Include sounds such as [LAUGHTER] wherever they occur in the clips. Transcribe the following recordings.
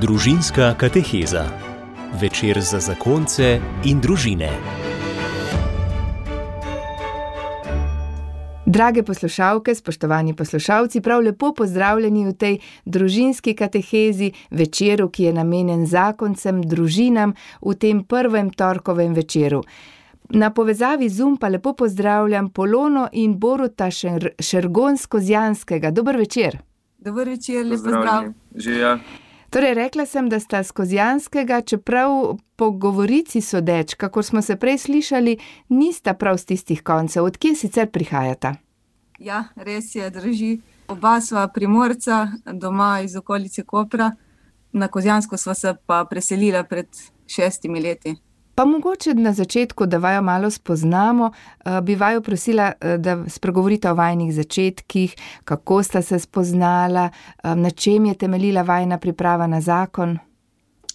Družinska kateheza. Večer za zakonce in družine. Drage poslušalke, spoštovani poslušalci, prav lepo pozdravljeni v tej družinski katehezi, večeru, ki je namenjen zakoncem, družinam v tem prvem torkovem večeru. Na povezavi Zoom pa lepo pozdravljam Polono in Boruta Šer Šergonsko-Zjanskega. Dober večer. Dober večer, lep pozdrav. Živijo. Torej, rekla sem, da sta skozijanskega, čeprav po govorici sodeč, kako smo se prej slišali, nista prav z tistih koncev. Odkje sicer prihajata? Ja, res je, drži. Oba sva primorca, doma iz okolice Kopra, na Kozijansko sva se pa preselila pred šestimi leti. Pa mogoče na začetku, da vaju malo spoznamo, eh, bi vaju prosila, eh, da spregovorite o vajnih začetkih, kako sta se spoznala, eh, na čem je temeljila vajna priprava na zakon.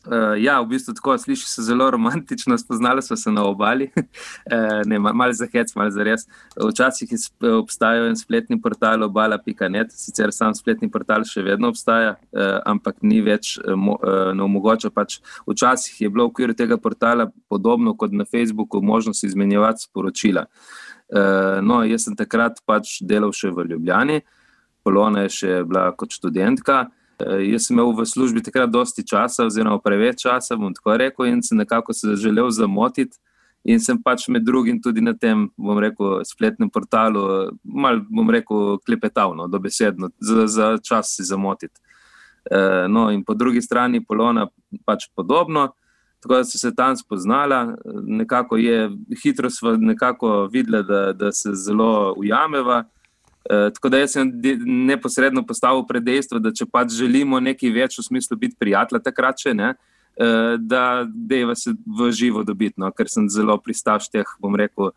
Uh, ja, v bistvu tako sliši se zelo romantično, spoznali smo se na obali, uh, [LAUGHS] ne, malo za hec, malo za res. Včasih je obstajal en spletni portal obala.net, sicer sam spletni portal še vedno obstaja, uh, ampak ni več uh, ne omogoča. Pač včasih je bilo v okviru tega portala podobno kot na Facebooku možnost izmenjevati sporočila. Uh, no, jaz sem takrat pač delal še v Ljubljani, Polona je še bila kot študentka. Eh, jaz sem imel v službi takrat dosti časa, oziroma preveč časa, bom tako rekel, in sem nekako se želel zamotiti. In sem pač med drugim tudi na tem, bom rekel, spletnem portalu, malo, bom rekel, klepetavno, dobesedno, za, za čas si zamotiti. E, no, in po drugi strani Polona pač podobno, tako da so se tam spoznala, nekako je, hitro smo nekako videli, da, da se zelo ujameva. Eh, tako da jaz sem neposredno postavil pred dejstvo, da če pač želimo nekaj več v smislu biti prijatelja, takrat še ne, uh, da deva se v živo dobiti, no, ker sem zelo pristaš teh, bom rekel,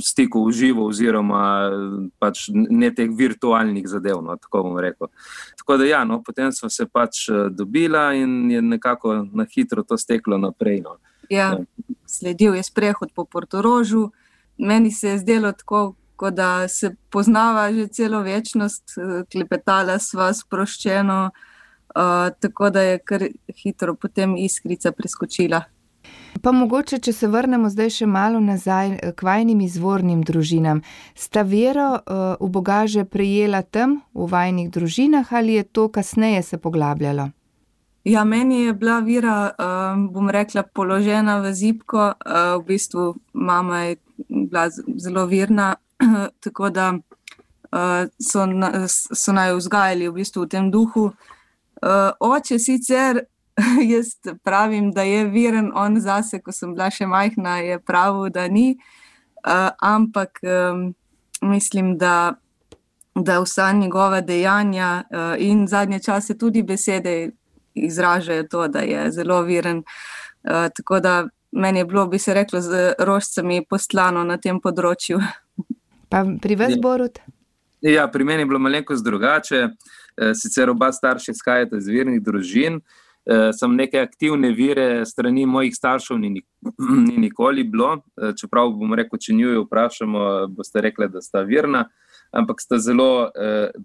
stikov v živo, oziroma pač ne teh virtualnih zadev. No, tako bom rekel. Tako da, ja, no, potem smo se pač eh, dobila in je nekako na hitro to steklo naprej. No. Ja, sledil je sprehod po Portorožu. Meni se je zdelo tako, tako da se poznava že celo večnost, eh, klepetala sva sproščeno, uh, tako da je kar hitro potem iskrica preskočila. Pa mogoče, če se vrnemo zdaj še malo nazaj eh, k vajnim izvornim družinam. Sta vero uh, v Boga že prejela tam, v vajnih družinah, ali je to kasneje se poglabljalo? Ja, meni je bila vira, um, bom rekla, položena v zipko. Uh, v bistvu mama je bila zelo virna, [CLEARS THROAT] tako da uh, so, so naj vzgajali v, bistvu v tem duhu. Uh, oče sicer, [LAUGHS] jaz pravim, da je viren on zase, ko sem bila še majhna, je pravil, da ni, uh, ampak um, mislim, da, da vsa njegova dejanja uh, in zadnje čase tudi besede izražajo to, da je zelo viren. Uh, tako da meni je bilo, bi se reklo, z rožcami poslano na tem področju. [LAUGHS] Pa pri vas, ja. Borut? Ja, pri meni je bilo malenkost drugače. Eh, sicer oba starša izhajata iz virnih družin, eh, sem neke aktivne vire strani mojih staršev ni, [CLEARS THROAT] ni nikoli bilo. Eh, čeprav bom rekel, če njo vprašamo, boste rekli, da sta virna, ampak sta zelo,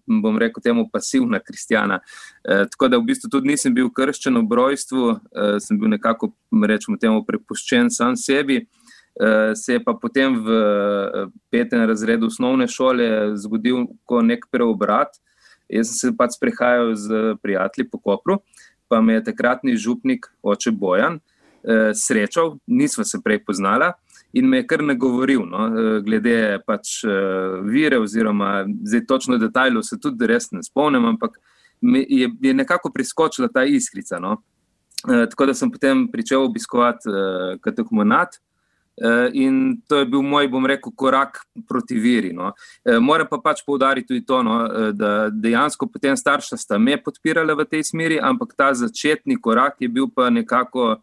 bom rekel, temu pasivna kristjana. Tako da v bistvu tudi nisem bil krščen v brojstvu, sem bil nekako, rečemo, temu prepuščen sam sebi. Eh, se je pa potem v eh, petem razredu osnovne šole zgodil nek preobrat. Jaz sem se pač sprehajal z prijatelji po Kopru, pa me je takratni župnik, oče Bojan, eh, srečal, nisva se prej poznala in me je kar nagovoril, no, glede pač vire, oziroma zdaj točno detajlov se tudi res ne spomnim, ampak je, je nekako priskočila ta iskrica. No. Tako da sem potem pričel obiskovati katehumenat. Eh, in to je bil moj, bom rekel, korak proti veri. No. Eh, moram pa pač poudariti tudi to, no, eh, da dejansko potem starša sta me podpirala v tej smeri, ampak ta začetni korak je bil pa nekako,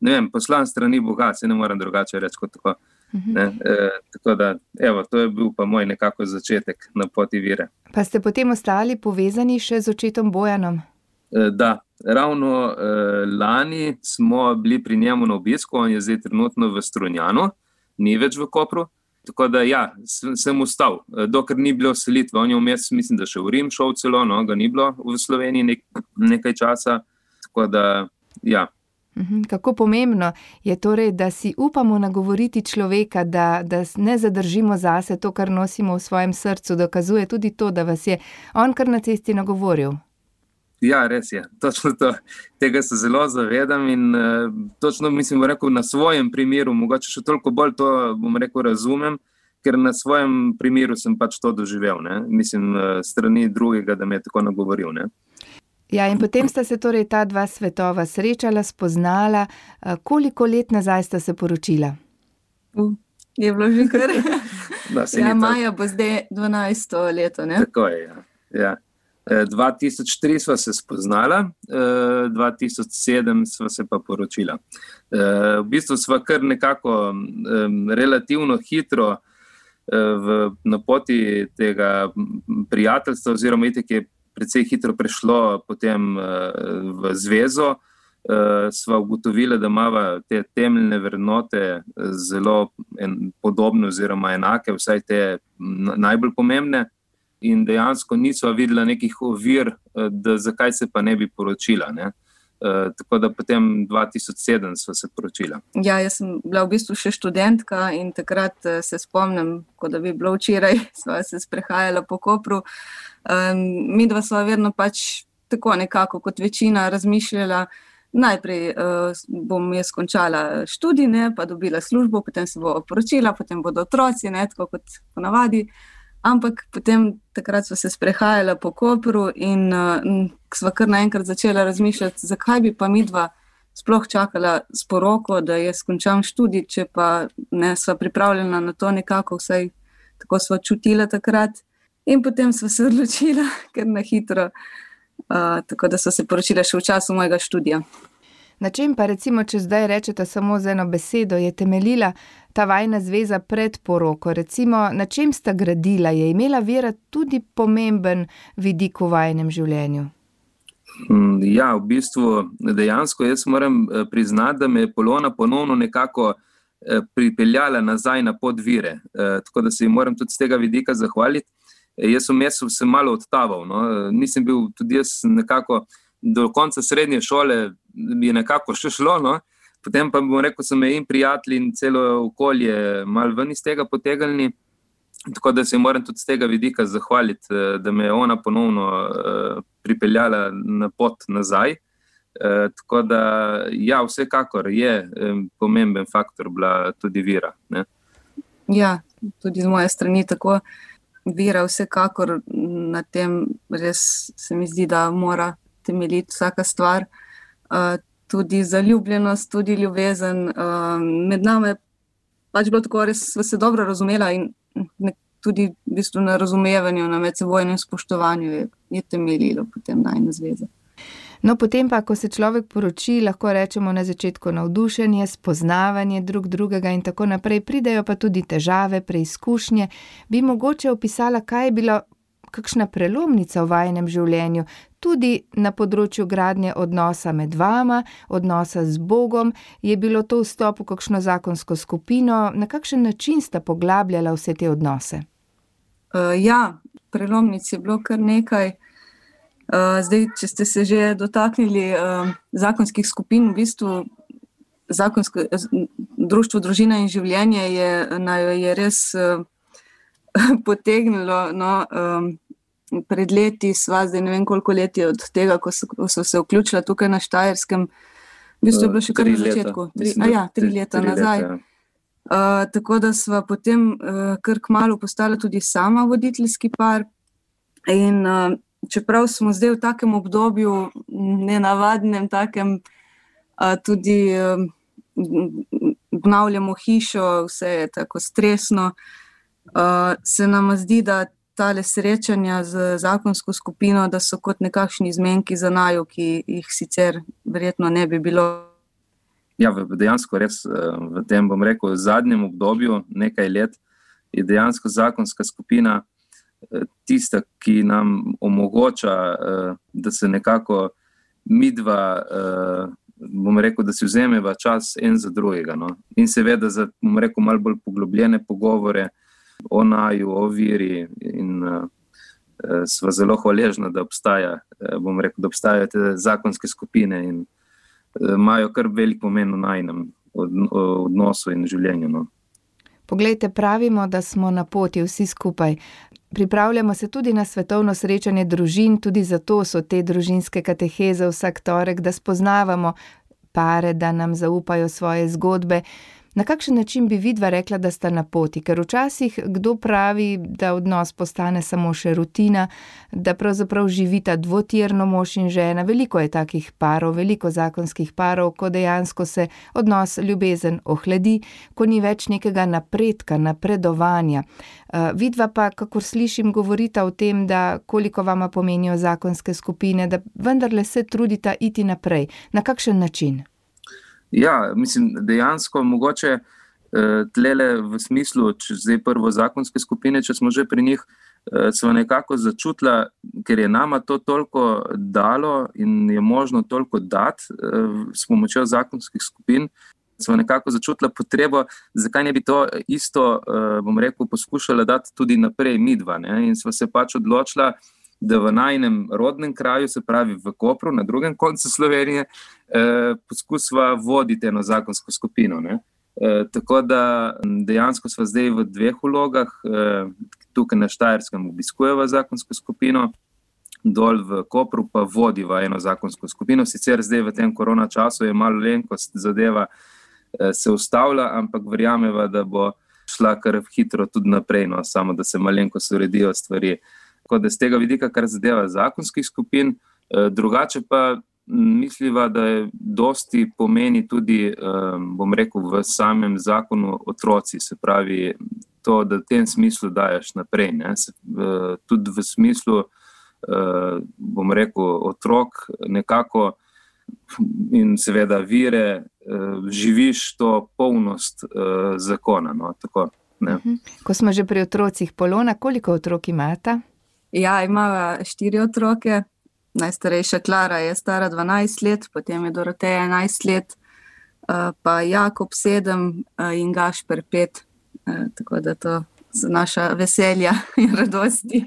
ne vem, poslan strani Boga, se ne morem drugače reči kot tako. Mhm. Ne, e, tako da, evo, to je bil pa moj nekako začetek na poti vire. Pa ste potem ostali povezani še z očetom Bojanom? E, da, ravno uh, lani smo bili pri njemu na obisku, on je zdaj trenutno v Strunjanu, ni več v Kopru. Tako da, ja, sem ustal, eh, dokler ni bilo selitve. On je vmes, mislim, da še v Rim šel celo, no, ga ni bilo v Sloveniji nek, nekaj časa. tako da, ja. Mhm, kako pomembno je torej, da si upamo nagovoriti človeka, da, da ne zadržimo zase to, kar nosimo v svojem srcu, dokazuje tudi to, da vas je on kar na cesti nagovoril. Ja, res je. [LAUGHS] Točno to. Tega se zelo zavedam in uh, točno mislim, rekel, na svojem primeru, mogoče še toliko bolj to rekel, razumem, ker na svojem primeru sem pač to doživel. Ne? Mislim, uh, strani drugega, da me je tako nagovoril. Ne? Ja, in potem sta se torej ta dva svetova srečala, spoznala. Uh, koliko let nazaj sta se poročila? Uh, je bilo že kar. [LAUGHS] ja, Maja bo zdaj 12 leto. Tako je. Ja. Ja. 2003 smo se spoznala, 2007 smo se pa poročila. V bistvu smo kar nekako relativno hitro v, na poti tega prijateljstva, oziroma itek je precej hitro prešlo potem v zvezo. Sva ugotovila, da imamo te temeljne vrednote zelo en, podobne, oziroma enake, vsaj te najbolj pomembne in dejansko nismo videli nekih ovir, eh, da zakaj se pa ne bi poročila. Ne? Uh, tako da potem 2007 smo se poročili. Ja, jaz sem bila v bistvu še študentka in takrat uh, se spomnim, kot da bi bilo včeraj, [LAUGHS] smo se sprehajali po Kopru. Um, mi dva smo vedno pač tako nekako kot večina razmišljala. Najprej uh, bom jaz končala študij, ne, pa dobila službo, potem se bo poročila, potem bodo otroci, ne, tako kot ponavadi. Uh, Ampak potem takrat smo se sprehajali po Koperu in uh, smo kar naenkrat začeli razmišljati, zakaj bi pa mi dva sploh čakala s poroko, da jaz končam študij, če pa ne sva pripravljena na to nekako, vsaj tako sva čutila takrat. In potem smo se [LAUGHS] odločila, ker na hitro, uh, tako da so se poročila še v času mojega študija. Na čem pa, recimo, če zdaj rečete samo z eno besedo, je temeljila ta vajna zveza pred poroko? Recimo, na čem sta gradila, je imela vera tudi pomemben vidik v vajnem življenju? Mm, ja, v bistvu dejansko jaz moram eh, priznati, da me je Polona ponovno nekako eh, pripeljala nazaj na pot vire. Eh, tako da se jim moram tudi z tega vidika zahvaliti. Jaz sem se malo odtaval, no? nisem bil tudi jaz nekako do konca srednje šole je nekako še šlo. No? Potem pa bom rekel, so me in prijatelji in celo okolje malo ven iz tega potegnili. Tako da se moram tudi z tega vidika zahvaliti, eh, da me je ona ponovno uh, pripeljala na pot nazaj. Uh, tako da, ja, vsekakor je pomemben faktor bila tudi vira. Ne? Ja, tudi z moje strani tako. Vira, vsekakor na tem, res se mi zdi, da mora temeljiti vsaka stvar, tudi zaljubljenost, tudi ljubezen. Uh, med nami je pač bilo tako, da smo se dobro razumeli in ne, tudi v bistvu na razumevanju, na medsebojnem spoštovanju je, je temeljilo potem najna zveza. No, potem pa, ko se človek poroči, lahko rečemo na začetku navdušenje, spoznavanje drug drugega in tako naprej, pridejo pa tudi težave, preizkušnje. Bi mogoče opisala, kaj je bilo kakšna prelomnica v vajnem življenju, tudi na področju gradnje odnosa med vama, odnosa z Bogom, je bilo to vstop v kakšno zakonsko skupino, na kakšen način sta poglabljala vse te odnose? Uh, ja, prelomnic je bilo kar nekaj. Uh, zdaj, če ste se že dotaknili uh, zakonskih skupin, v bistvu zakonsko, društvo Družina in življenje je, je res uh, potegnilo. No, um, pred leti, sva zdaj ne vem koliko let je od tega, ko so, ko so se vključila tukaj na Štajerskem. V bistvu je bilo še kar na začetku, tri, Mislim, a ja, tri, tri leta tri nazaj. Leta, ja. Uh, tako da smo potem uh, kar kmalo postali tudi sama voditeljski par. In uh, čeprav smo zdaj v takem obdobju, nenavadnem, takem, uh, tudi uh, obnavljamo hišo, vse je tako stresno, uh, se nam zdi, da tale srečanja z zakonsko skupino, da so kot nekakšni zmenki za najo, ki jih sicer verjetno ne bi bilo. Ja, dejansko res eh, v tem, bom rekel, zadnjem obdobju, nekaj let, je dejansko zakonska skupina eh, tista, ki nam omogoča, eh, da se nekako midva, bom rekel, da si vzemeva čas en za drugega. No? In seveda za, bom rekel, malo bolj poglobljene pogovore o naju, o viri. In, uh, smo zelo hvaležni, da, obstaja, rekel, da obstajajo te zakonske skupine in imajo kar velik pomen v najnem odnosu in življenju. No. Poglejte, pravimo, da smo na poti vsi skupaj. Pripravljamo se tudi na svetovno srečanje družin, tudi zato so te družinske kateheze vsak torek, da spoznavamo pare, da nam zaupajo svoje zgodbe. Na kakšen način bi vidva rekla, da sta na poti? Ker včasih kdo pravi, da odnos postane samo še rutina, da pravzaprav živita dvotirno mož in žena. Veliko je takih parov, veliko zakonskih parov, ko dejansko se odnos ljubezen ohladi, ko ni več nekega napredka, napredovanja. Uh, vidva pa, kakor slišim, govorita o tem, da koliko vama pomenijo zakonske skupine, da vendarle se trudita iti naprej. Na kakšen način? Ja, mislim, dejansko mogoče eh, tlele v smislu, če zdaj prvo zakonske skupine, če smo že pri njih, eh, smo nekako začutila, ker je nama to toliko dalo in je možno toliko dati eh, s pomočjo zakonskih skupin. Smo nekako začutili potrebo, zakaj ne bi to isto, bom rekel, poskušali dati tudi naprej, mi dva. Ne? In smo se pač odločili, v najnem rodnem kraju, se pravi v Kopru, na drugem koncu Slovenije, eh, poskusva voditi eno zakonsko skupino. Ne? Eh, tako da dejansko smo zdaj v dveh vlogah, eh, tukaj na Štajerskem obiskujemo zakonsko skupino, dol v Kopru pa vodiva eno zakonsko skupino. Sicer zdaj v tem korona času je malo lenkost zadeva eh, se ustavlja, ampak verjameva, da bo šla kar hitro tudi naprej, no, samo da se malenkost uredijo stvari. Tako da z tega vidika, kar zadeva zakonskih skupin, eh, drugače pa misliva, da je dosti pomeni tudi, eh, bom rekel, v samem zakonu otroci, se pravi, to, da v tem smislu daješ naprej. Ne? Tudi v smislu, eh, bom rekel, otrok nekako in seveda vire, živiš to polnost zakona. No? Tako, mhm. Ko smo že pri otrocih, polona, koliko otrok imata? Ja, ima štiri otroke. Najstarejša Klara je stara 12 let, potem je Doroteja 11 let, eh, pa Jakob 7 eh, in Gašper 5. Eh, tako da to so naša veselja [LAUGHS] in radosti.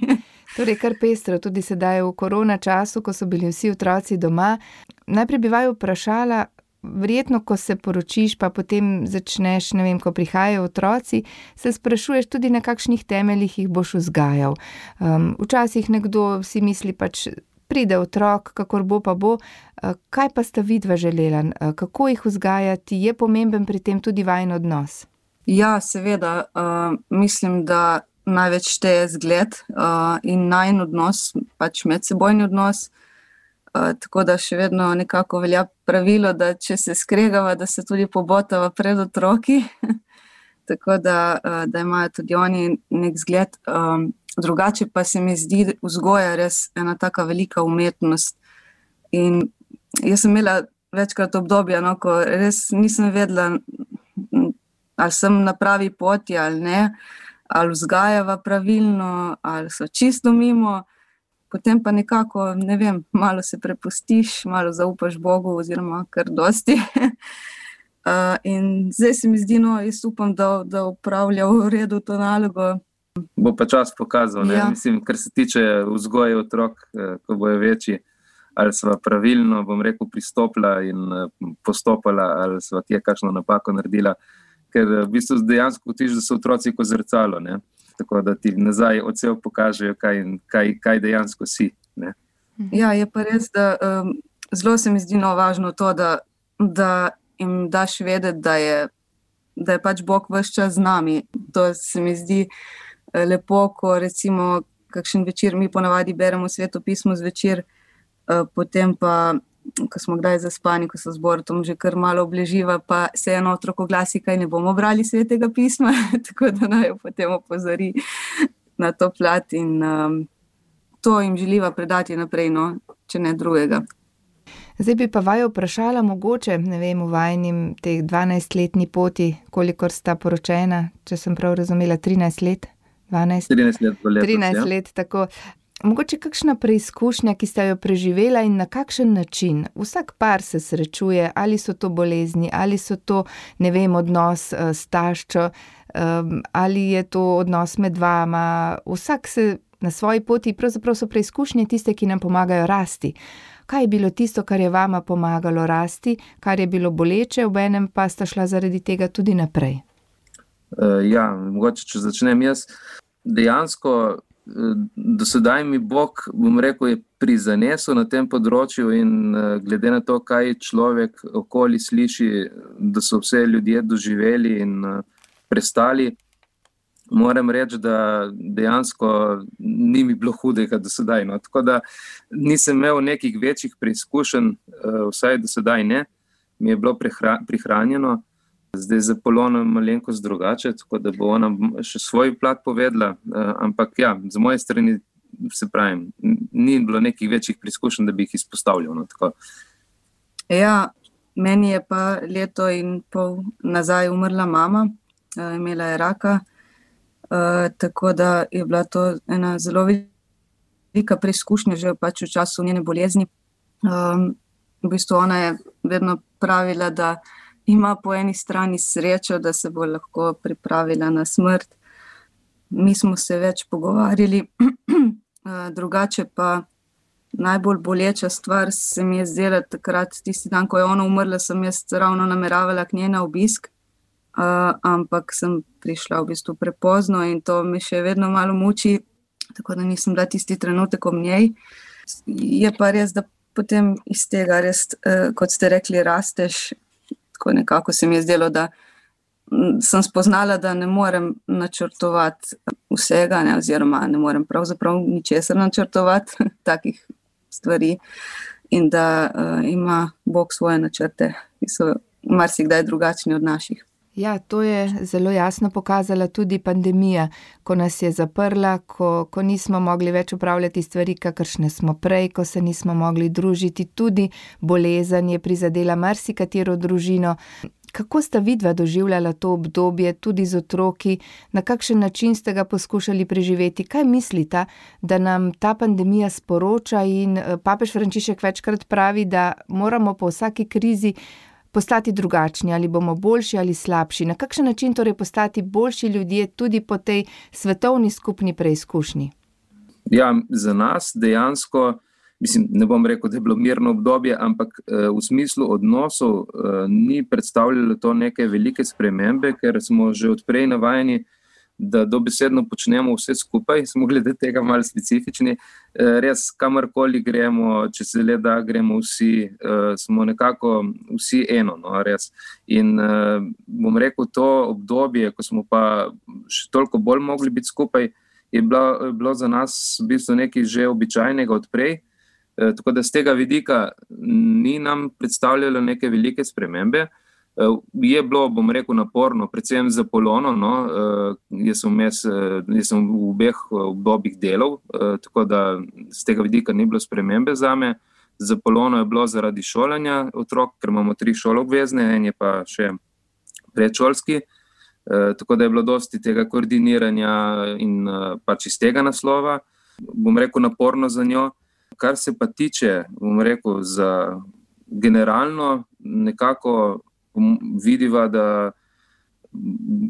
Torej, kar pestro, tudi sedaj v korona času, ko so bili vsi otroci doma. Najprej bi vaju vprašala, verjetno, ko se poročiš, pa potem začneš, ne vem, ko prihajajo otroci, se sprašuješ tudi, na kakšnih temeljih jih boš vzgajal. Um, včasih nekdo si misli, pač pride otrok, kakor bo pa bo. Uh, kaj pa sta vidva želela, uh, kako jih vzgajati, je pomemben pri tem tudi vajen odnos? Ja, seveda, uh, mislim, da največ šteje zgled uh, in najen odnos, pač medsebojni odnos. Uh, tako da še vedno nekako velja pravilo, da če se skregava, da se tudi pobotava pred otroki, [LAUGHS] tako da, uh, da imajo tudi oni nek zgled. Um, drugače pa se mi zdi vzgoja res ena taka velika umetnost. In jaz sem imela večkrat obdobje, no, ko res nisem vedela, ali sem na pravi poti ali ne, ali vzgajava pravilno, ali so čisto mimo potem pa nekako, ne vem, malo se prepustiš, malo zaupaš Bogu, oziroma kar dosti. [LAUGHS] Uh, in zdaj se mi zdi, no, jaz upam, da, da upravlja v redu to nalogo. Bo pa čas pokazal, ja. Mislim, kar se tiče vzgoje otrok, eh, ko bojo večji, ali smo pravilno, bom rekel, pristopila in eh, postopala, ali smo kje kakšno napako naredila. Ker v bistvu dejansko tiš, da so otroci kot zrcalo. Ne? Tako da ti nazaj odsev pokažejo, kaj, kaj, kaj dejansko si. Ne? Mhm. Ja, je pa res, da um, zelo se mi zdi no važno to, da, da jim daš vedeti, da je, da je pač Bog vse čas z nami. To se mi zdi eh, lepo, ko recimo kakšen večer mi ponavadi beremo sveto pismo zvečer, uh, potem pa ko smo kdaj zaspani, ko so zbor tam že kar malo obleživa, pa se eno otrok oglasi, kaj ne bomo brali svetega pisma, [LAUGHS] tako da naj jo potem opozori na to plat in um, to jim želiva predati naprej, no, če ne drugega. Zdaj bi pa vaju vprašala, mogoče, ne vem, v vajnim teh 12-letni poti, kolikor sta poročena, če sem prav razumela, 13 let. 12, 13 let, letos, 13 ja. let tako. Mogoče kakšna preizkušnja, ki ste jo preživela in na kakšen način? Vsak par se srečuje, ali so to bolezni, ali so to, ne vem, odnos uh, s taščo, um, ali je to odnos med vama. Vsak se Na svoji poti pravzaprav so preizkušnje tiste, ki nam pomagajo rasti. Kaj je bilo tisto, kar je vama pomagalo rasti, kar je bilo boleče, ob enem pa sta šla zaradi tega tudi naprej? Uh, ja, mogoče, če začnem jaz. Dejansko do sedaj mi Bog, bom rekel, je prizanesel na tem področju, in uh, glede na to, kaj človek okoli sliši, da so vse ljudje doživeli in uh, prestali, moram reči, da dejansko ni mi bilo hudega do sedaj. No. Tako da nisem imel nekih večjih preizkušenj, uh, vsaj do sedaj ne, mi je bilo prihra prihranjeno. Zdaj za Polono je malenkost drugače, tako da bo ona še svoj plat povedala. Uh, ampak ja, z moje strani se pravim, ni bilo nekih večjih preizkušenj, da bi jih izpostavljal. No, ja, meni je pa leto in pol nazaj umrla mama, uh, imela je raka. Uh, tako da je bila to ena zelo velika preizkušnja, že pač v času njene bolezni. V bistvu ona je vedno pravila, da ima po eni strani srečo, da se bo lahko pripravila na smrt. Mi smo se več pogovarjali, [CLEARS THROAT] drugače pa najbolj boleča stvar se mi je zdela takrat, tisti dan, ko je ona umrla, sem jaz ravno nameravala k njej na obisk, ampak sem prišla v bistvu prepozno in to me še vedno malo muči, tako da nisem bila tisti trenutek ob njej. Je pa res, da potem iz tega, res, kot ste rekli, rasteš tako nekako se mi je zdelo, da sem spoznala, da ne morem načrtovati vsega, ne, oziroma ne morem pravzaprav ničesar načrtovati [LAUGHS] takih stvari, in da uh, ima Bog svoje načrte, ki so marsikdaj drugačni od naših. Ja, to je zelo jasno pokazala tudi pandemija, ko nas je zaprla, ko, ko nismo mogli več upravljati stvari, kakršne smo prej, ko se nismo mogli družiti. Tudi bolezen je prizadela marsikatero družino. Kako sta vidva doživljala to obdobje, tudi z otroki, na kakšen način ste ga poskušali preživeti? Kaj mislite, da nam ta pandemija sporoča? In eh, papež Frančišek večkrat pravi, da moramo po vsaki krizi postati drugačni, ali bomo boljši ali slabši, na kakšen način torej postati boljši ljudje tudi po tej svetovni skupni preizkušnji? Ja, za nas dejansko, mislim, ne bom rekel, da je bilo mirno obdobje, ampak eh, v smislu odnosov eh, ni predstavljalo to neke velike spremembe, ker smo že odprej navajeni da dobesedno počnemo vse skupaj, [LAUGHS] smo glede tega malo specifični. Eh, res, kamorkoli gremo, če se le da, gremo vsi, eh, smo nekako vsi eno. No, In eh, bom rekel, to obdobje, ko smo pa še toliko bolj mogli biti skupaj, je bilo, je bilo za nas v bistvu nekaj že običajnega odprej. Tako da z tega vidika ni nam predstavljalo neke velike spremembe. Eh, je bilo, bom rekel, naporno, predvsem za polono. No, eh, jaz, sem mes, eh, jaz sem v obeh obdobjih delal, tako da z tega vidika ni bilo spremembe za me. Za polono je bilo zaradi šolanja otrok, ker imamo tri šole obvezne, en je pa še predšolski. Tako da je bilo dosti tega koordiniranja in pač iz tega naslova, bom rekel, naporno za njo. Kar se pa tiče, bom rekel, za generalno nekako vidiva, da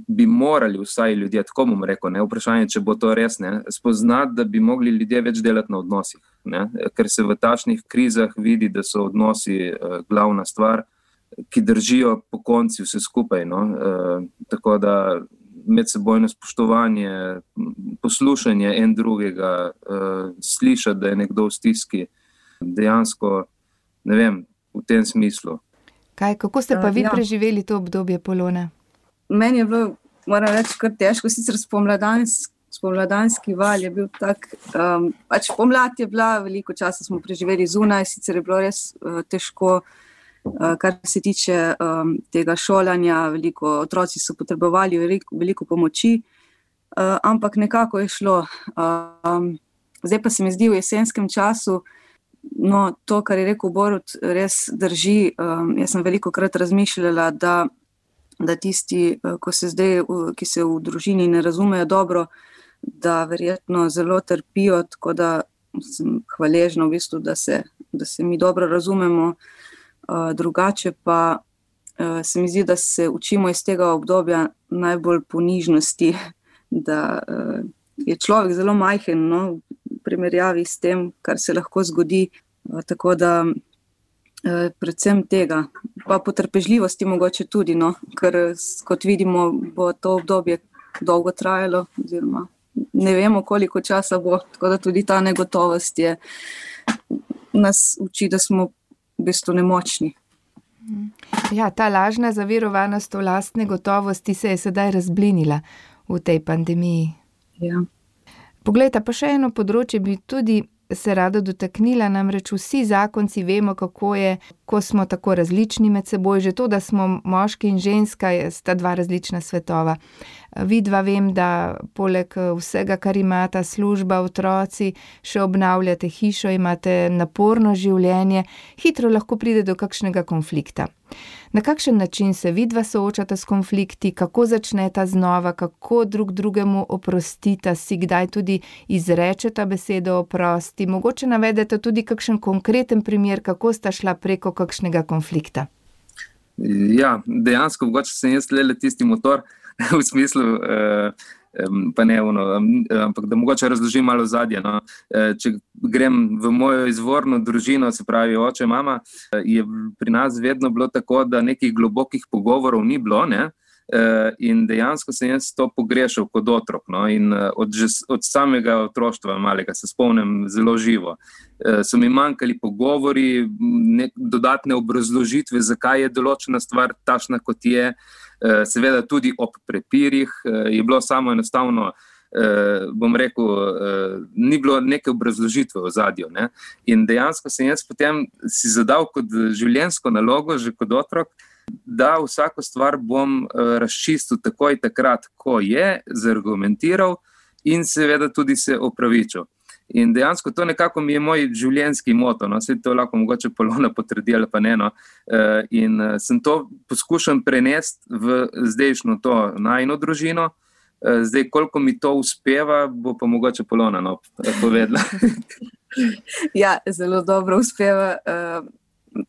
bi morali vsaj ljudje, tako bom rekel, ne, vprašanje, če bo to res, ne, spoznati, da bi mogli ljudje več delati na odnosih. Ne, ker se v tašnih krizah vidi, da so odnosi uh, glavna stvar, ki držijo po konci vse skupaj. No, uh, tako da medsebojno spoštovanje, poslušanje en drugega, uh, slišati, da je nekdo v stiski, dejansko, ne vem, v tem smislu. Kaj, kako ste pa vi uh, ja. preživeli to obdobje polone? Meni je bilo, moram reči, kar težko, sicer spomladanski, spomladanski val je bil tak. Um, pač pomlad je bila, veliko časa smo preživeli zunaj, sicer je bilo res uh, težko, uh, kar se tiče um, tega šolanja. Veliko otroci so potrebovali veliko, veliko pomoči, uh, ampak nekako je šlo. Um, zdaj pa se mi zdi v jesenskem času no, to, kar je rekel Borod, res drži. Um, jaz sem veliko krat razmišljala, da, da tisti, uh, se zdaj, ki se v družini ne razumejo dobro, da verjetno zelo trpijo. Tako da sem hvaležna, v bistvu, da, se, da se mi dobro razumemo. Uh, drugače pa uh, se mi zdi, da se učimo iz tega obdobja najbolj ponižnosti, [LAUGHS] da, uh, je človek zelo majhen no, primerjavi s tem, kar se lahko zgodi. Tako da, predvsem tega, pa potrpežljivosti, mogoče tudi, no, ker kot vidimo, bo to obdobje dolgo trajalo, oziroma ne vemo, koliko časa bo. Tako da tudi ta negotovost je, nas uči, da smo v bistvu nemočni. Ja, ta lažna zaverovanost v lastne gotovosti se je sedaj razblinila v tej pandemiji. Ja. Poglejte, pa še eno področje bi tudi se rada dotaknila, namreč vsi zakonci vemo, kako je, ko smo tako različni med seboj, že to, da smo moški in ženska, sta dva različna svetova. Vidva vem, da poleg vsega, kar imata služba, otroci, še obnavljate hišo, imate naporno življenje, hitro lahko pride do kakšnega konflikta. Na kakšen način se vidva soočata s konflikti, kako začneta znova, kako drug drugemu oprostita, si kdaj tudi izrečeta besedo oprosti, mogoče navedete tudi kakšen konkreten primer, kako sta šla preko kakšnega konflikta. Ja, dejansko, mogoče sem jaz le tisti motor [LAUGHS] v smislu. Uh, pa ne ono, ampak da mogoče razložim malo zadje. No. E, če grem v mojo izvorno družino, se pravi oče, mama, je pri nas vedno bilo tako, da nekih globokih pogovorov ni bilo. Ne. E, in dejansko sem jaz to pogrešal kot otrok. No, od, že, od samega otroštva, malega, se spomnim zelo živo. E, so mi manjkali pogovori, nek, dodatne obrazložitve, zakaj je določena stvar takšna, kot je. Eh, seveda tudi ob prepirih, eh, je bilo samo enostavno. Uh, bom rekel, uh, ni bilo neke obrazložitve v zadju. Ne? In dejansko sem jaz potem si zadal kot življenjsko nalogo, že kot otrok, da vsako stvar bom uh, razčistil takoj, takrat, ko je, zargumentiral in seveda tudi se opravičil. In dejansko to nekako mi je moj življenjski moto, no, se to lahko mogoče polona potrdi ali pa ne. No. Uh, in uh, sem to poskušal prenesti v zdajšnjo to najno družino. Zdaj, koliko mi to uspeva, bo pa mogoče polona no, povedala. [LAUGHS] ja, zelo dobro uspeva. Uh,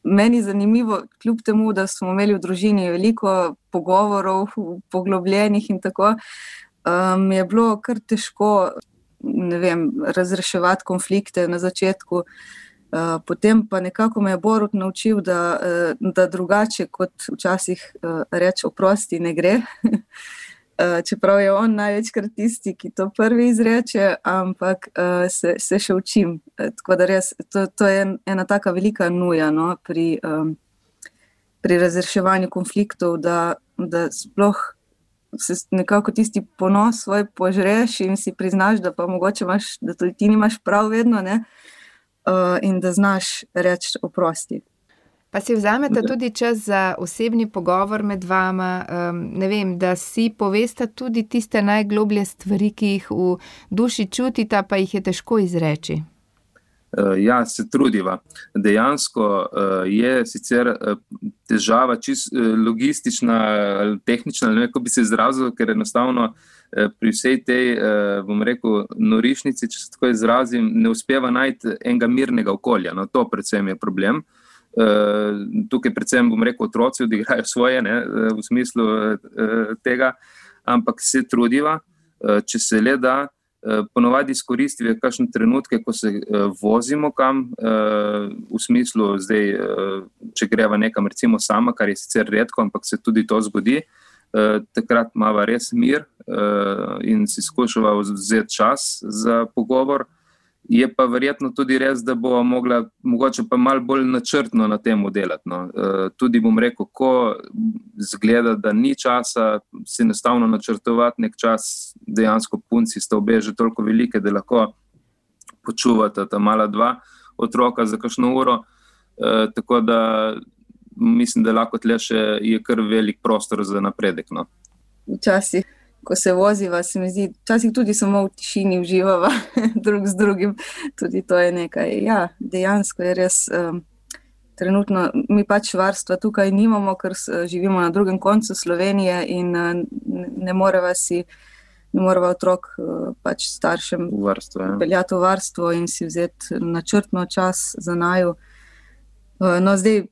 meni zanimivo, kljub temu, da smo imeli v družini veliko pogovorov, poglobljenih in tako, um, je bilo kar težko vem, razreševati konflikte na začetku. Uh, potem pa nekako me je Borut naučil, da, uh, da drugače kot včasih uh, reče, oprosti, ne gre. [LAUGHS] uh, čeprav je on največkrat tisti, ki to prvi izreče, ampak uh, se, se še učim. Uh, tako da res, to, to je ena taka velika nuja no, pri, um, pri razreševanju konfliktov, da, da sploh se nekako tisti ponos svoj požreš in si priznaš, da pa mogoče imaš, da tudi ti nimaš prav vedno ne? Uh, in da znaš reči oprosti. Pa si vzamete tudi čas za osebni pogovor med vama, um, ne vem, da si poveste tudi tiste najgloblje stvari, ki jih v duši čutite, pa jih je težko izreči. Uh, ja, se trudiva. Dejansko uh, je sicer uh, težava, čisto logistična tehnična, ne vem, kako bi se izrazil, ker enostavno pri vsej tej, bom rekel, norišnici, če se tako izrazim, ne uspeva najti enega mirnega okolja. No, to predvsem je problem. Tukaj, predvsem, bom rekel, otroci odigrajo svoje, ne, v smislu tega, ampak se trudiva, če se le da. Eh, ponovadi izkoristijo kakšne trenutke, ko se vozimo kam, v smislu, zdaj, če greva nekam, recimo, sama, kar je sicer redko, ampak se tudi to zgodi. Takrat imamo res mir in si skušamo vzeti čas za pogovor. Je pa verjetno tudi res, da bo mogla, mogoče pa malo bolj načrtno na tem delati. No. E, tudi bom rekel, ko zgleda, da ni časa, si enostavno načrtovati nek čas, dejansko punci sta obe že toliko velike, da lahko počuvata ta mala dva otroka za kakšno uro. E, tako da mislim, da lahko tle še je kar velik prostor za napredek. No. Včasih ko se voziva, se mi zdi, včasih tudi samo v tišini uživava [LAUGHS] drug z drugim. Tudi to je nekaj. Ja, dejansko je res. Um, trenutno mi pač varstva tukaj nimamo, ker živimo na drugem koncu Slovenije in ne moreva si. Ne moramo otrok uh, pač staršem ja. peljati v varstvo in si vzeti načrtno čas za naju. Uh, no, zdaj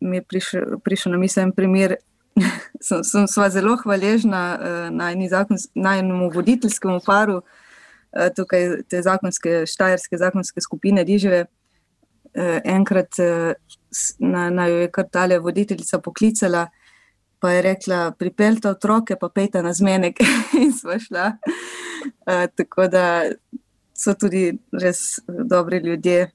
mi je prišel, prišel na misel en primer, [LAUGHS] sem, sem zelo hvaležna uh, najnemu voditeljskemu paru, tukaj te zakonske, štajerske zakonske skupine Diževe. Enkrat na, na jo je kar tale voditeljica poklicala, pa je rekla: Pripeljte otroke, pa pejte na zmenek, [LAUGHS] in smo šla. Tako da so tudi res dobri ljudje,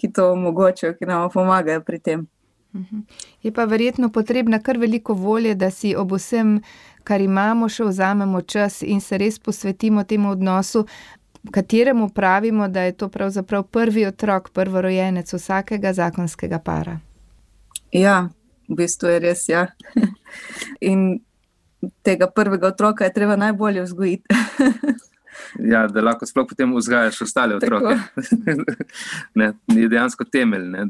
ki to omogočajo, ki nam pomagajo pri tem. Mhm. Je pa verjetno potrebna kar veliko volje, da si ob vsem, kar imamo, še vzamemo čas in se res posvetimo temu odnosu, kateremu pravimo, da je to pravzaprav prvi otrok, prvorojenec vsakega zakonskega para. Ja, v bistvu je res. Ja. [LAUGHS] In tega prvega otroka je treba najbolje vzgojiti. Ja, da lahko sploh potem vzgajaš ostale otroke. [LAUGHS] ne, je dejansko temelj ne,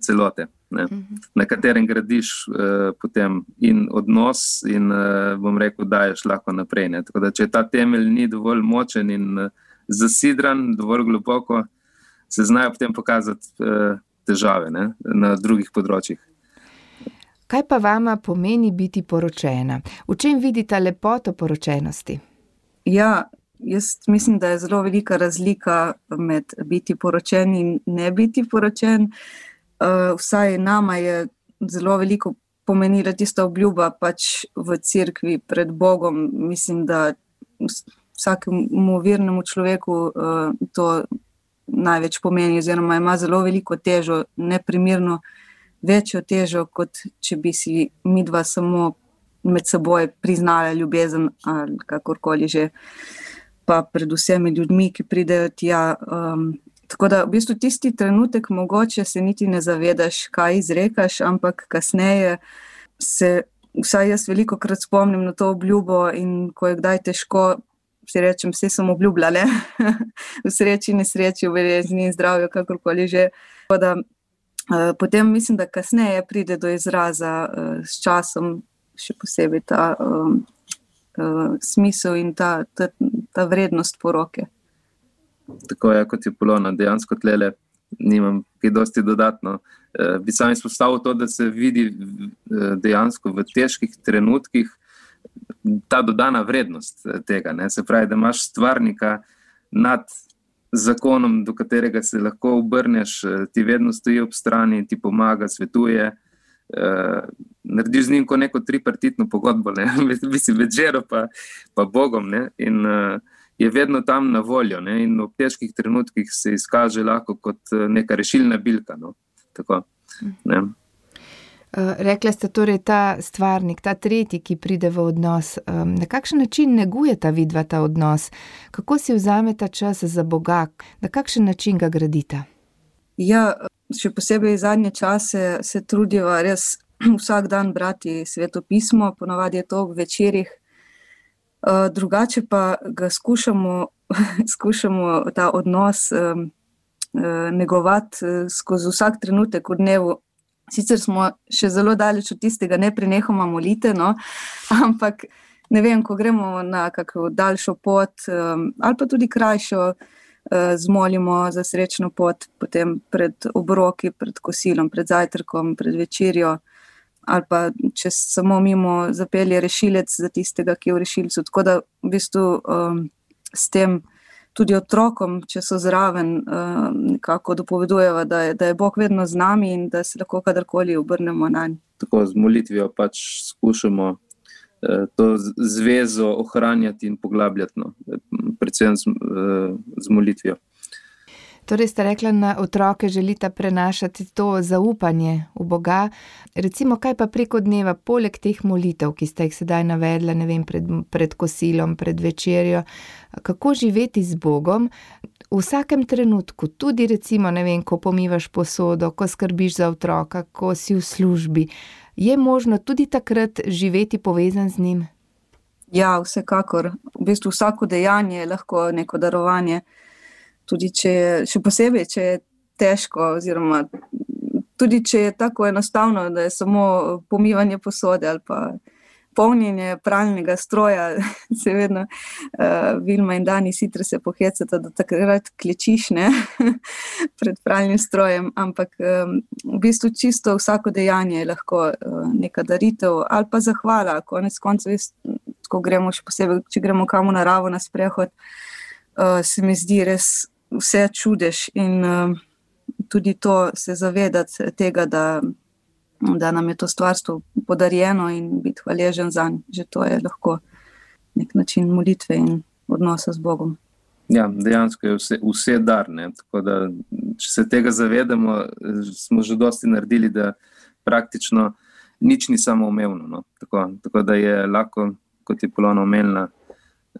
celote, ne, uh mhm. -huh. na katerem gradiš uh, potem in odnos, in uh, bom rekel, da ješ lahko naprej. Da, če ta temelj ni dovolj močen in uh, zasidran, dovolj globoko, se znajo potem pokazati uh, težave ne, na drugih področjih. Kaj pa vama pomeni biti poročena? V čem vidite lepoto poročenosti? Ja, Jaz mislim, da je zelo velika razlika med biti poročen in ne biti poročen. Uh, vsaj nama je zelo veliko pomenila tista obljuba pač v cerkvi pred Bogom. Mislim, da vsakemu vernemu človeku uh, to največ pomeni, oziroma ima zelo veliko težo, neprimerno večjo težo, kot če bi si mi dva samo med seboj priznali ljubezen ali kakorkoli že. Uh, pa predvsem ljudmi, ki pridejo tja. Um, tako da v bistvu tisti trenutek mogoče se niti ne zavedaš, kaj izrekaš, ampak kasneje se, vsaj jaz veliko krat spomnim na to obljubo in ko je kdaj težko. Si rečem, vse sem obljubljala, [LAUGHS] v sreči, nesreči, v bolezni in zdravju, kakorkoli že. Da, uh, potem mislim, da kasneje pride do izraza uh, s časom, še posebej ta um, uh, smisel in ta, ta, ta vrednost poroke. Tako je, kot je polona, dejansko tlele, nimam kaj dosti dodatno. Uh, bi sam izpostavil to, da se vidi uh, dejansko v težkih trenutkih ta dodana vrednost tega. Ne? Se pravi, da imaš stvarnika nad zakonom, do katerega se lahko obrneš, ti vedno stoji ob strani, ti pomaga, svetuje. Uh, narediš z njim kot neko tripartitno pogodbo, ne [LAUGHS] mislim, večero pa, pa Bogom. Ne? In uh, je vedno tam na voljo. Ne? In v težkih trenutkih se izkaže lahko kot eh, neka rešilna bilka. No? Tako, Rekla ste torej ta stvarnik, ta tretji, ki pride v odnos. Na kakšen način neguje ta vidva ta odnos? Kako si vzameta čas za Boga? Na kakšen način ga gradita? Ja, še posebej zadnje čase se trudijo res [CLEARS THROAT] vsak dan brati sveto pismo, ponavadi je to v večerjih. Uh, drugače pa ga skušamo, [LAUGHS] skušamo ta odnos um, uh, negovati uh, skozi vsak trenutek v dnevu. Sicer smo še zelo daleč od tistega, ne prenehamo molite, no? [LAUGHS] ampak ne vem, ko gremo na kakšno daljšo pot um, ali pa tudi krajšo. Eh, zmolimo za srečno pot, potem pred obroki, pred kosilom, pred zajtrkom, pred večerjo, ali pa če samo mimo zapelje rešilec za tistega, ki je v rešilcu. Tako da v bistvu um, s tem tudi otrokom, če so zraven, um, nekako dopovedujemo, da, da je Bog vedno z nami in da se lahko kadarkoli obrnemo na njega. Tako z molitvijo pač skušamo. Eh, to zvezo ohranjati in poglabljati, no, predvsem z, eh, z molitvijo. Torej, ste rekli, da otroke želite prenašati to zaupanje v Boga. Recimo, kaj pa preko dneva, poleg teh molitev, ki ste jih sedaj navedli, ne vem, pred, pred kosilom, pred večerjo, kako živeti z Bogom v vsakem trenutku, tudi recimo, vem, ko pomivaš posodo, ko skrbiš za otroka, ko si v službi je možno tudi takrat živeti povezan z njim? Ja, vsekakor. V bistvu vsako dejanje je lahko neko darovanje. Tudi če je, še posebej, če je težko, oziroma tudi če je tako enostavno, da je samo pomivanje posode ali pa polnjenje pralnega stroja, [LAUGHS] se vedno uh, Vilma in Dani sicer se pohecata, da takrat klečiš ne, [LAUGHS] pred pralnim strojem, ampak um, v bistvu čisto vsako dejanje je lahko uh, neka daritev ali pa zahvala. Konec koncev, ko gremo še posebej, če gremo kam v naravo na sprehod. uh, se mi zdi res vse čudež in uh, tudi to se zavedati tega, da, da nam je to stvarstvo podarjeno in biti hvaležen za njega. Že to je lahko nek način molitve in odnosa z Bogom. Ja, dejansko je vse, vse dar. Da, če se tega zavedamo, smo že dosti naredili, da praktično nič ni samoumevno. No. Tako, tako da je lahko, kot je Polona omenila,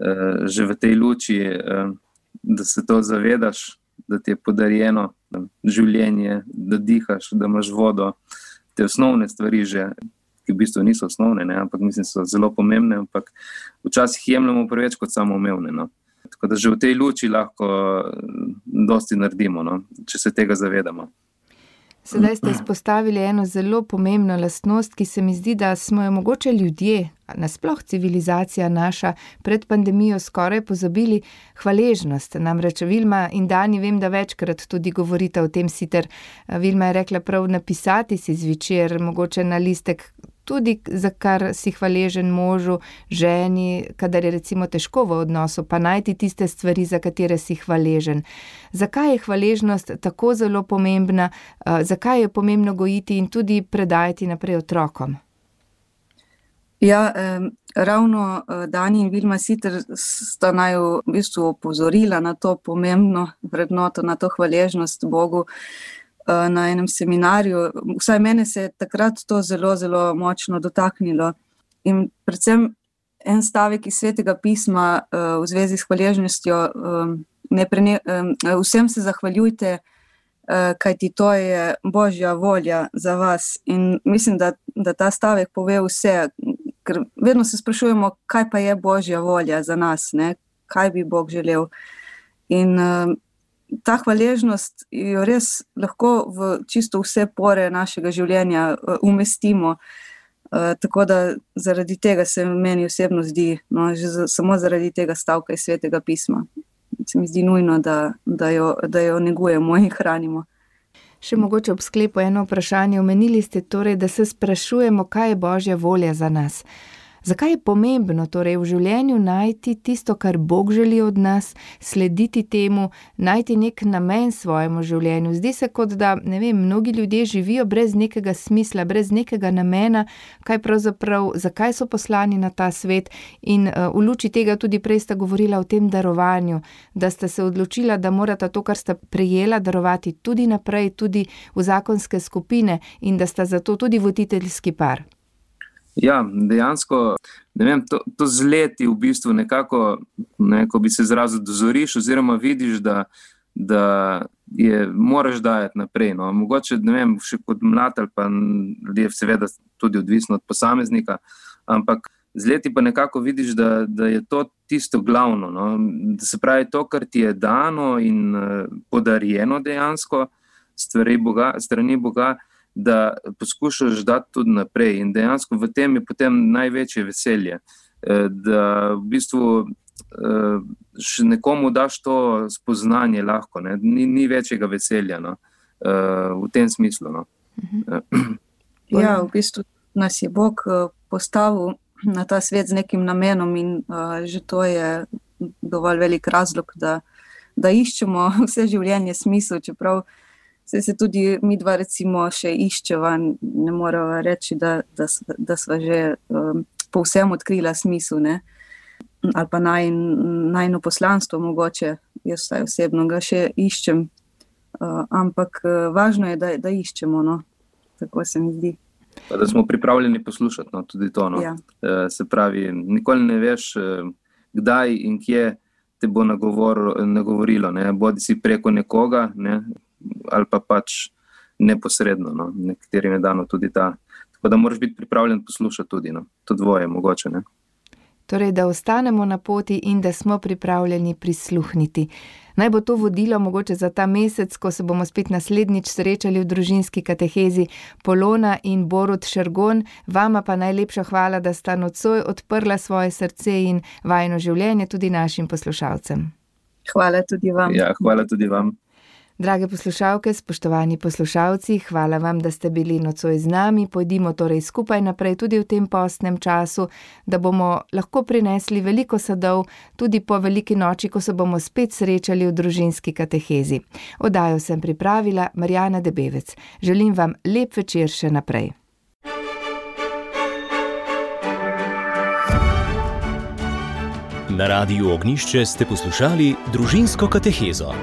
eh, že v tej luči, eh, da se to zavedaš, da ti je podarjeno življenje, da dihaš, da imaš vodo, te osnovne stvari že. Ki v bistvu niso osnovne, ne, ampak mislim, da so zelo pomembne, ampak včasih jemljemo preveč kot samoumevne. No. Tako da že v tej luči lahko dosti naredimo, no, če se tega zavedamo. Sedaj ste izpostavili eno zelo pomembno lastnost, ki se mi zdi, da smo jo mogoče ljudje, nasploh civilizacija naša, pred pandemijo skoraj pozabili hvaležnost. Namreč Vilma in Dani, vem, da večkrat tudi govorite o tem, sicer Vilma je rekla prav napisati si zvečer, mogoče na listek tudi za kar si hvaležen možu, ženi, kadar je recimo težko v odnosu, pa najti tiste stvari, za katere si hvaležen. Zakaj je hvaležnost tako zelo pomembna, zakaj je pomembno gojiti in tudi predajati naprej otrokom? Ja, eh, ravno Dani in Vilma Siter sta naj v bistvu opozorila na to pomembno vrednoto, na to hvaležnost Bogu. Eh, na enem seminarju. Vsaj mene se je takrat to zelo, zelo močno dotaknilo. In predvsem en stavek iz svetega pisma eh, v zvezi s hvaležnostjo, eh, prene, vsem se zahvaljujte, kajti to je božja volja za vas. In mislim, da, da ta stavek pove vse, ker vedno se sprašujemo, kaj pa je božja volja za nas, ne? kaj bi Bog želel. In ta hvaležnost jo res lahko v čisto vse pore našega življenja uh, umestimo. Uh, tako da zaradi tega se meni osebno zdi, no, že za, samo zaradi tega stavka iz svetega pisma, se mi zdi nujno, da, da, jo, da jo negujemo in hranimo. Še mogoče ob sklepu eno vprašanje. Omenili ste torej, da se sprašujemo, kaj je božja volja za nas. Zakaj je pomembno torej v življenju najti tisto, kar Bog želi od nas, slediti temu, najti nek namen svojemu življenju? Zdi se, kot da vem, mnogi ljudje živijo brez nekega smisla, brez nekega namena, kaj pravzaprav, zakaj so poslani na ta svet. In uh, v luči tega tudi prej sta govorila o tem darovanju, da sta se odločila, da morata to, kar sta prejela, darovati tudi naprej, tudi v zakonske skupine in da sta zato tudi voditeljski par. Ja, dejansko vem, to, to zleti v bistvu nekako, ne, ko bi se zrazu dozoriš, oziroma vidiš, da, da je, moraš dajati naprej. No. Mogoče ne vem, še kot mlad ali pa ljudje, seveda, tudi odvisno od posameznika, ampak zleti pa nekako vidiš, da, da je to tisto glavno. No. Da se pravi, to, kar ti je dano in uh, podarjeno dejansko, stvari Boga, strani Boga da poskušaš dati tudi naprej. In dejansko v tem je potem največje veselje, eh, da v bistvu eh, še nekomu daš to spoznanje, lahko, ni, ni večjega veselja no, eh, v tem smislu. No. Mhm. Ja, v bistvu nas je Bog postavil na ta svet z nekim namenom, in uh, že to je dovolj velik razlog, da, da iščemo [LAUGHS] vse življenje smisel. Čeprav uh, se, se tudi mi dva, recimo, še iščeva, ne moremo reči, da, da, da smo že um, povsem odkrila smisel. Ne? Ali pa naj, najno poslanstvo, mogoče jaz vsaj osebno ga še iščem. Uh, ampak uh, važno je, da, da iščemo. No? Tako se mi zdi. Pa da smo pripravljeni poslušati no, tudi to. No. Ja. Uh, se pravi, nikoli ne veš, uh, kdaj in kje te bo nagovorilo. Ne? Bodi si preko nekoga, ne? Ali pa pač neposredno, no, nekaterim je dano tudi ta. Tako da moraš biti pripravljen poslušati tudi, no, to dvoje mogoče. Ne. Torej, da ostanemo na poti in da smo pripravljeni prisluhniti. Naj bo to vodilo mogoče za ta mesec, ko se bomo spet naslednjič srečali v družinski katehezi Polona in Borod Šergon. Vama pa najlepša hvala, da sta nocoj odprla svoje srce in vajno življenje tudi našim poslušalcem. Hvala tudi vam. Ja, hvala tudi vam. Drage poslušalke, spoštovani poslušalci, hvala vam, da ste bili nocoj z nami. Pojdimo torej skupaj naprej tudi v tem postnem času, da bomo lahko prinesli veliko sadov tudi po veliki noči, ko se bomo spet srečali v družinski katehezi. Odajo sem pripravila Marjana Debevec. Želim vam lep večer še naprej. Na radiju Ognišče ste poslušali družinsko katehezo.